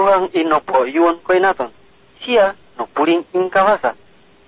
Tuhan inopo yuon koinaton. Sia no puling ing kawasa.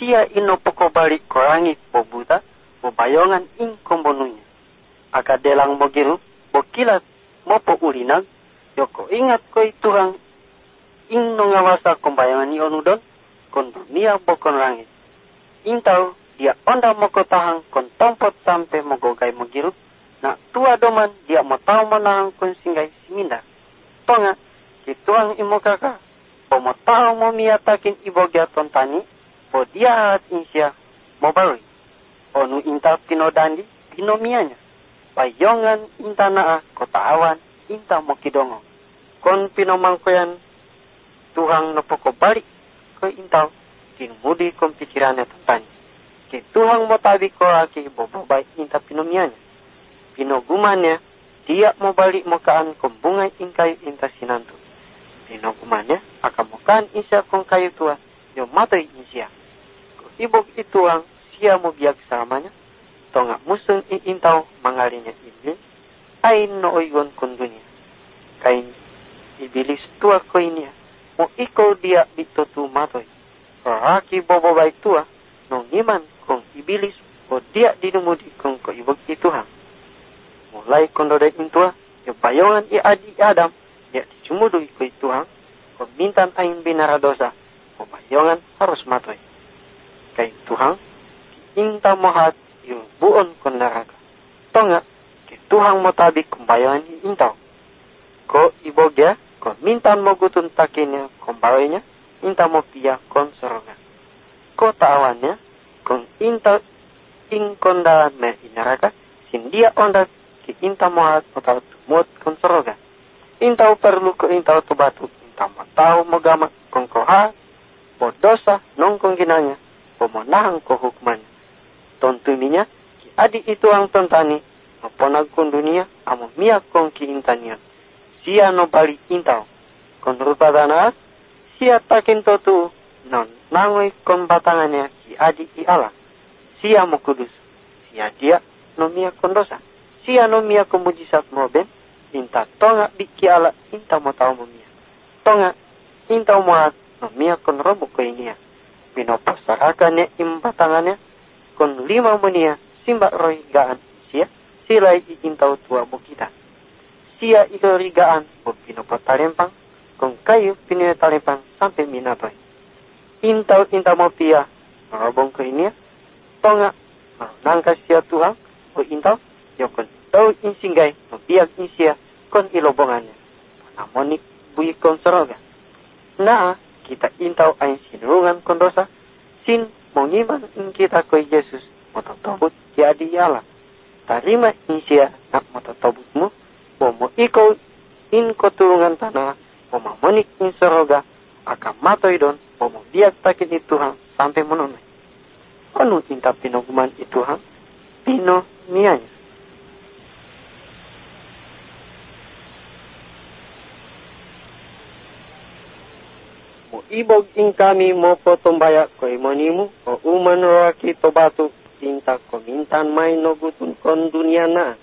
Sia inopo ko balik korangi po buta, po bayongan ing kombonunya. Aka delang mo giru, po kilat mo po ulinag, yoko ingat koy Tuhan ing no ngawasa kombayangan onudon, kon dunia bokon langit. Intau dia onda mo ko tahang kon tompot sampai mo gogay mo giru, na tua doman dia mo tau mo nahang kon singgay siminda. Tonga, kituang imo kaka, po mo miyatakin ibogya tontani, po insya mo barui. Onu inta pinodandi, pinomianya. Payongan inta naa kotaawan, inta mo kidongo. Kon pinomangkoyan Tuhan napoko balik ke intaw, kinumudi kong pikirannya tentang. Ki Tuhan mo tabi ko aki bobobay inta pinomianya. Pinogumannya, dia mau balik mo kaan kong mo kaan isya kong kayu tua, yo matoy insya. Ibog ituang siya mo biag samanya, tonga museng intaw mangalinya iblis, ay nooygon dunia. Kain ibilis tua ko inia, mo ikaw dia dito tumatoy. Raki bobo bay tua, nung iman kong ibilis o dia dinumudi kong ko ibog ituhan. Mulai kondo day intua, yung bayongan adi Adam, dia dicumudu ko ituhan, kung mintan ayin binaradosa, o bayongan harus matoy. Kay Tuhan, inta mohat yung buon kon neraka. Tonga, kay Tuhan mo tabi i intaw. Ko ibogya, ko mintan mo gutun takinya kung bawinya, inta mo pia kon soroga. Ko taawannya, kung inta ing kondalan me inaraka, sindia onda ki inta mohat mo tau tumut kon soroga. Intau perlu ko intau tu batu, inta mo tau mo gama kong koha, po dosa nong kong ginanya, pemenang ko hukmannya. Tontuminya, ki adi itu ang tontani, maponag kong dunia, amo miyak kong. Sia no bali intau. Kon rupa danas, sia takin totu, non nangoy kon batangannya ki adi i. Sia mo kudus. Sia dia no miyak kon dosa. Sia no miyak kon mujizat mo ben, inta tonga di ki ala, inta mo tau mo miyak. Tonga, inta mo at no miyak kon robo ko inia pinopostarakannya imbatangannya kon lima munia simba roy gaan sia sila intau tua mo kita. Sia iko rigaan po pinopotalempang kon kayu pininatalempang sampai minatoy intau intau mo pia marobong ko inia tonga nangka sia tuang o intau yokon tau insinggay mo biag insia kon ilobongannya namonik bui kon soroga naa kita intau ain sinurungan kon dosa, sin mengiman in kita ko Yesus mototobut jadi Allah. Tarima insia nak mototobutmu, mo ikaw in kotulungan tanah, mo mamonik in soroga, akan matoy don, mo biag takit ni Tuhan sampai menunay. Ano tinta pinuguman ituhan? Pino nianya. Ibog ing kami mo po tumbaya ko imonimu o uman roaki tobatu tinta ko mintan may no gutun kon dunia na.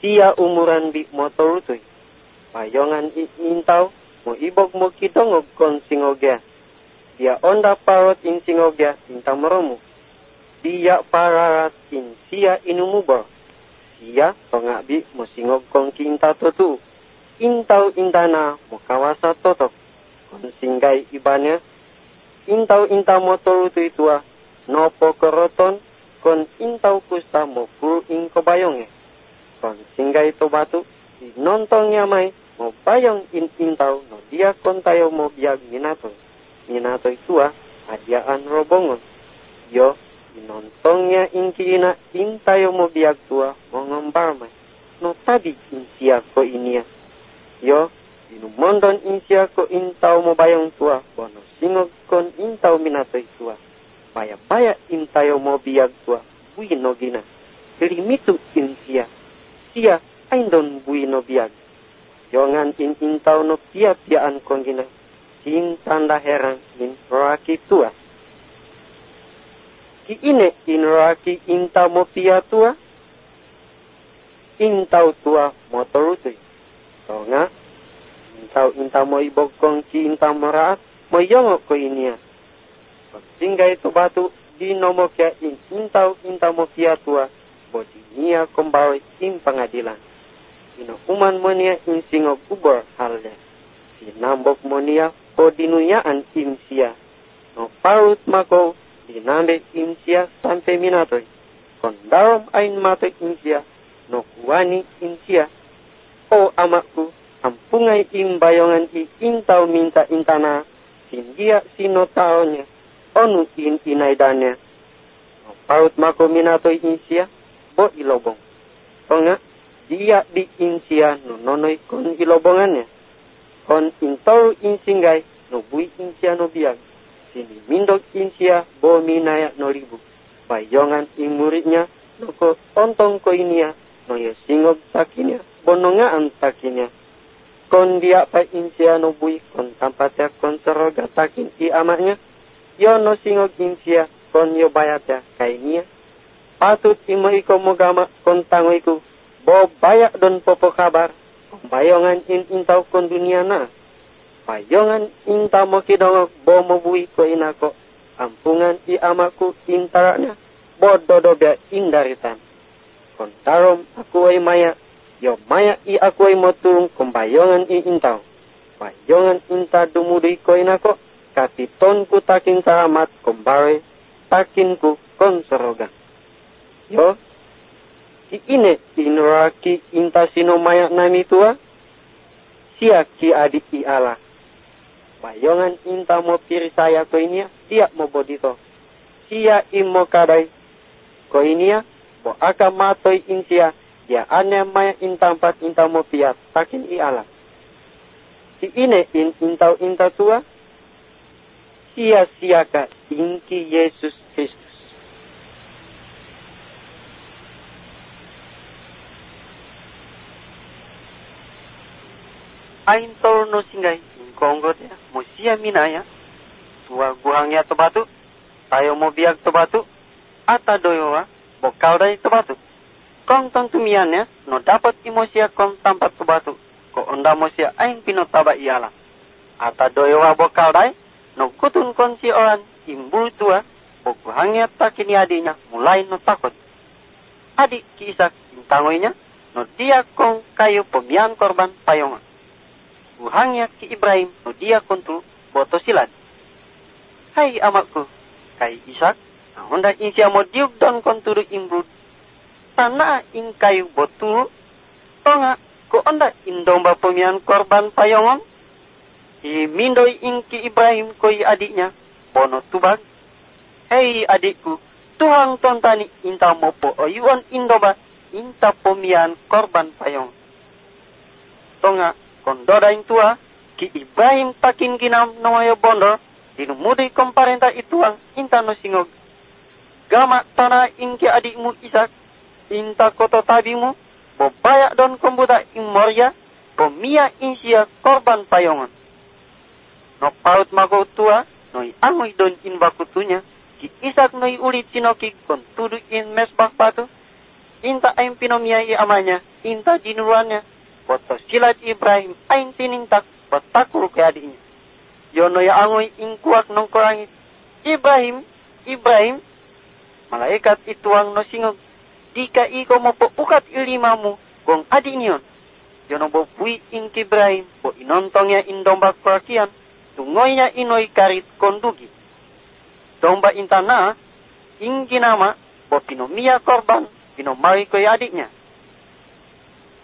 Siya umuran bi mo torutoy. Payongan intaw mo ibog mo kitongog kon singogya. Dia onda parot in singogya tinta moromu. Dia pararat in siya inumubo. Siya tongabi mo singog kong kinta totu. Intaw indana mo kawasa totok singgai ibanya intau intau motor itu itua nopo koroton kon intau kusta mo fu ing kobayong kon singgai to batu nontongnya mai mo bayong in intau no dia kon tayo mo biag minato minato itua adiaan robongon yo nontongnya inkina intayo mo biag tua mo ngambar mai. No tabi insia ko inia. Yo Inumondon insya ko intaw mo bayang tua, bono singog kon intaw minatoy tua. Baya intayo mo biyag tua, buino gina. Limitu insya, siya ay don buino biyag. Yongan in intaw no pia piaan kong gina. Sin tanda herang in roaki tua. Ki ine in intaw mo pia tua. Intaw tua motorutoy. So nga, intau inta mo ibogkong ci inta moraat mo yongok ko inia. Singga itu batu di nomok ya in intau inta mo kia tua bo nia kombawe in pengadilan. Ino uman monia in singo kubor halnya. Si nambok monia bo dinuyaan in sia. No parut mako dinambe in sia. Kon darom ain mato in sia no kuani in sia. O amakku ampungai bayongan i intau minta intana sindia sino taonya onu in inaidanya paut mako minato insia bo ilobong tonga dia di insia no nonoi kon ilobongannya kon intau insingai no bui insia no biang sini mindok insia bo minaya no ribu. Bayongan in muridnya no ko ontong ko inia no ya singok takinya bonongaan takinya kon dia pa insia no kon tampatya kon seroga takin i amanya yo no singo insia kon yo bayatya kainia patut imo iko mogama kon tango iku. Bo bayak don popo kabar. Bayongan in intau kon dunia na. Bayongan inta mo kidong bo mo bui ko inako ampungan i amaku intaranya. Bo dodo bia indaritan. Kon tarom aku ay maya yo maya i aku motung kumbayongan i intaw. Bayongan inta dumudui ko inako, katiton ku takin saramat kumbare, takin ku konseroga. Yo, ki ine inuraki inta sino maya nami tua, sia ki adik i ala. Bayongan inta mo piri saya ko inia, sia mo bodito. Sia imo kadai ko inia, bo aka matoi insia, ya ane maya intampat mo piat takin i ala. Si ine in intau inta tua, sia-siaka inki Yesus Kristus. Ain no singai konggot ya, mo sia minaya, tua guhangnya to batu, tayo mo biak to batu, ata doyowa, bokal dai to batu kong tumiannya no dapat imosia kong tampat subatu ko onda mosia aing pino taba iala ata doewa bokal dai no kutun konsi orang imbu tua boku hangia takini adinya mulai no takut. Adik kisah intangoinya no dia kong kayu pemian korban payongan. Buhangnya ki Ibrahim no dia kontu boto silat. Hai amakku kai Isak honda insia mo diuk don konturu imbu tanah ingkai botu tonga ko onda indomba pemian korban payongon. I mindoi ingki Ibrahim koi adiknya bono tubag hei adikku Tuhan tontani inta mopo oyuan indoba inta pemian korban payong. Tonga kondoda tua ki Ibrahim takin ginam noyo bondo dinumudi komparenta ituang inta no singog gama tanah ingki adikmu Isak inta koto tabimu, bo bayak don kombuta imorya, bo mia insia korban payongan. No paut mako tua, no i angui don in bakutunya, ki isak no i ulit sinoki kon tudu in mesbah batu, inta aim pinomia i amanya, inta jinuruannya, boto silat Ibrahim ain tinintak, botakul ke adiknya. Yono ya angui in kuak nongkorangi, Ibrahim, Ibrahim, malaikat ituang no singok Dika iko mo po ukat ilimamu kung adi niyon. Yono bo pui in Ibrahim in domba kurakian tungoy niya inoy karit kondugi. Domba intana ing ginama po pinomiya korban pinomari ko adiknya.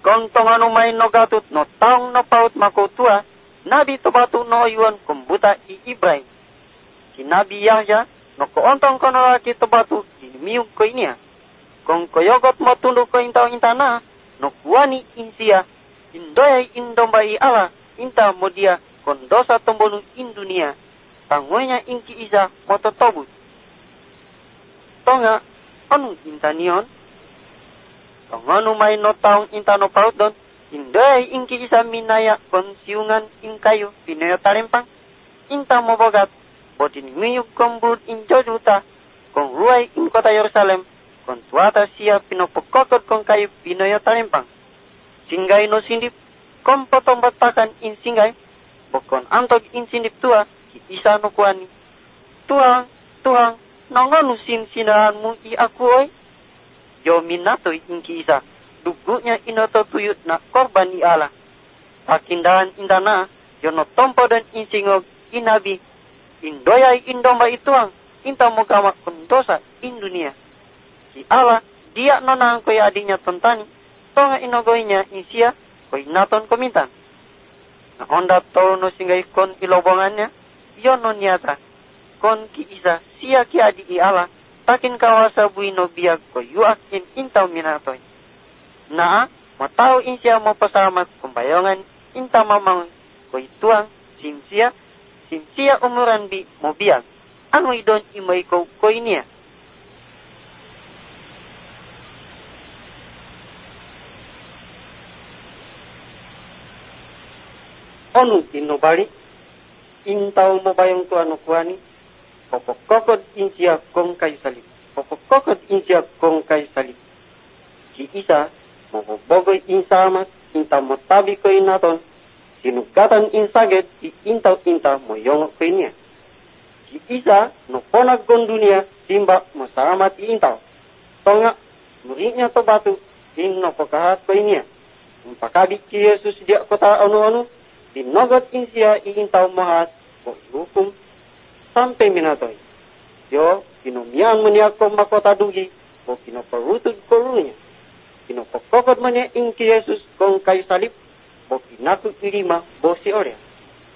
Kung tong ano may no gatut no taong no paut makutua nabi to batu no yuan kumbuta i Ibrahim. Si Nabi Yahya no koontong kono laki to batu inimiyog kong koyogot mo tunduk ko intaw intana, no kuani insia, indoya indomba i ala, inta mo dia kon dosa tombonu in dunia, tangonya inki isa moto tobut. Tonga, anu intanion, tonganu may no taong inta no paut don, indoya inki isa minaya kon siungan in kayu, pinayo tarimpang, inta mo bogat, botin nguyug kombud in jojuta, kong ruay in kota Yerusalem, kontuata sia pinopokokot kong kayu pinoyo talimpang. Singgai no sindip, kom potong batakan insingai bokon antok insinip tua ki isa no kuani. Tuang tuang nongonu sin mu i aku oi. Yo minato inki isa dugunya inoto tuyut na korban i ala. Pakindahan indana yo no tompo dan insingo inabi indoyai indomba ituang inta mogama kundosa in dunia si ala dia nonang koy adinya tontani tonga inogoinya insia koy naton komintan. Na onda to no singai kon ilobongannya yo no niata. Kon ki isa sia ki adi i ala takin kawasa buino biak ko yuak in intau minatoy na matau insia mo pasamat kumbayongan inta mamang ko ituang simsia simsia umuran bi mo biak anu idon imay ko onu inobali intau mo bayang tu anu kuani pokok kokot insia kong kai salib pokok kokot insia kong kai salib si isa mo bogoy insamat inta mo tabi ko inaton sinugatan insaget si intau inta mo yongok ko inia si isa no ponak gondunia simba mo intau. Tonga muridnya to batu no pokahat ko inia Empakabi ki Yesus dia kota anu-anu dinogot insia iintau mahat ko hukum sampai minatoy. Yo, kinumiang mania ko makota dugi, ko kinoperutod ko runya. Kinopokokot mania inki Yesus kong kay salip, ko kinakot irima bo si Orea.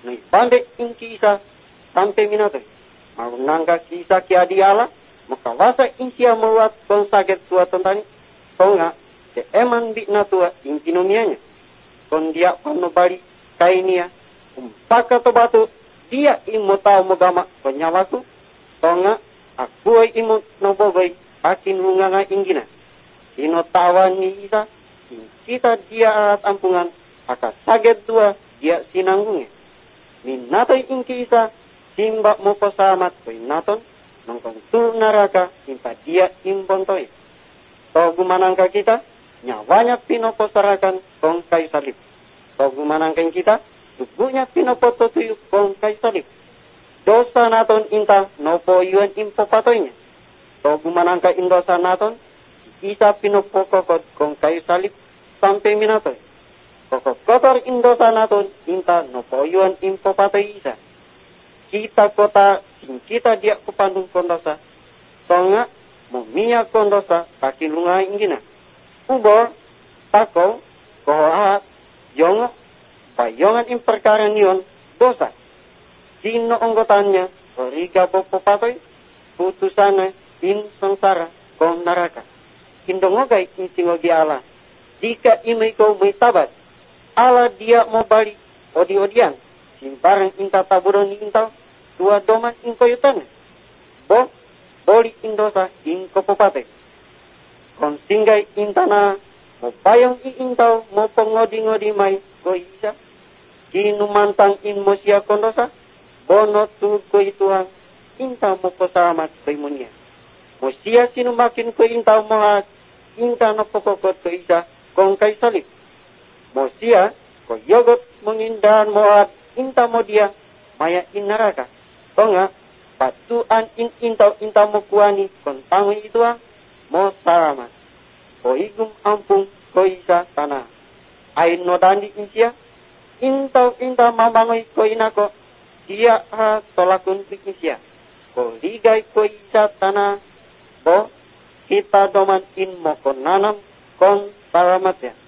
No ipande inki isa sampai minatoy. Marunangga ki isa ki adi ala, makawasa insia meruat kong sakit suatan tani, tonga, ke eman bi natua inki nomianya. Kon dia panobali kainia umpaka to batu dia imo tau mogama penyawaku tonga aku imo nobogai akin hunganga ingina ino tawani isa kita dia alat ampungan aka saget dua dia sinanggungnya minato ingki isa simba mo pasamat ko naton nongkong tu naraka simpa dia imbontoi to gumanangka kita nyawanya pinoposarakan kong kay salib Gumanangkan kita, tubuhnya pinopoto tuyo kong kay salib. Dosa naton inta nopo yuan impo patoynya. So gumanangka indosa naton, isa pinopokokot kong kay salib sampai minatoy. Kokok kotor indosa naton inta nopo yuan impo patoy isa. Kita kota sing kita dia kupandung kondosa. Songa mumia kondosa kakilunga ingina. Ubor, tako, kohoat, Yonga, payongan in perkara niyon, dosa. Sino anggotanya, Riga popo patoy, putusana in sangsara kong naraka. Indongogay in singogi ala. Dika imay ko may tabat. Ala dia mo balik, odi-odian. Simparang inta taburon ni intaw, dua doman in koyutan. Bo, boli in dosa in kopopate. Kung singgay intana mo payong iintaw mo pangodi-ngodi may ko isa. Kinumantang in mo siya konosa, bono tu ko ituang, inta mo pasamat kay mo niya. Mo siya sinumakin ko intaw mo at inta na pokokot ko isa kong kay salip. Mo siya, ko yogot mengindahan mo at inta mo dia, maya inaraka. Ko nga, patuan in intaw intaw mo kuani kung tangoy ito mo salamat o igum ampung ko isa tana. Ay no dandi insia, intaw inta ko inako, siya ha tolakun pikisya. Ko ligay ko isa tana, bo kita doman in mo ko nanam kon paramatya.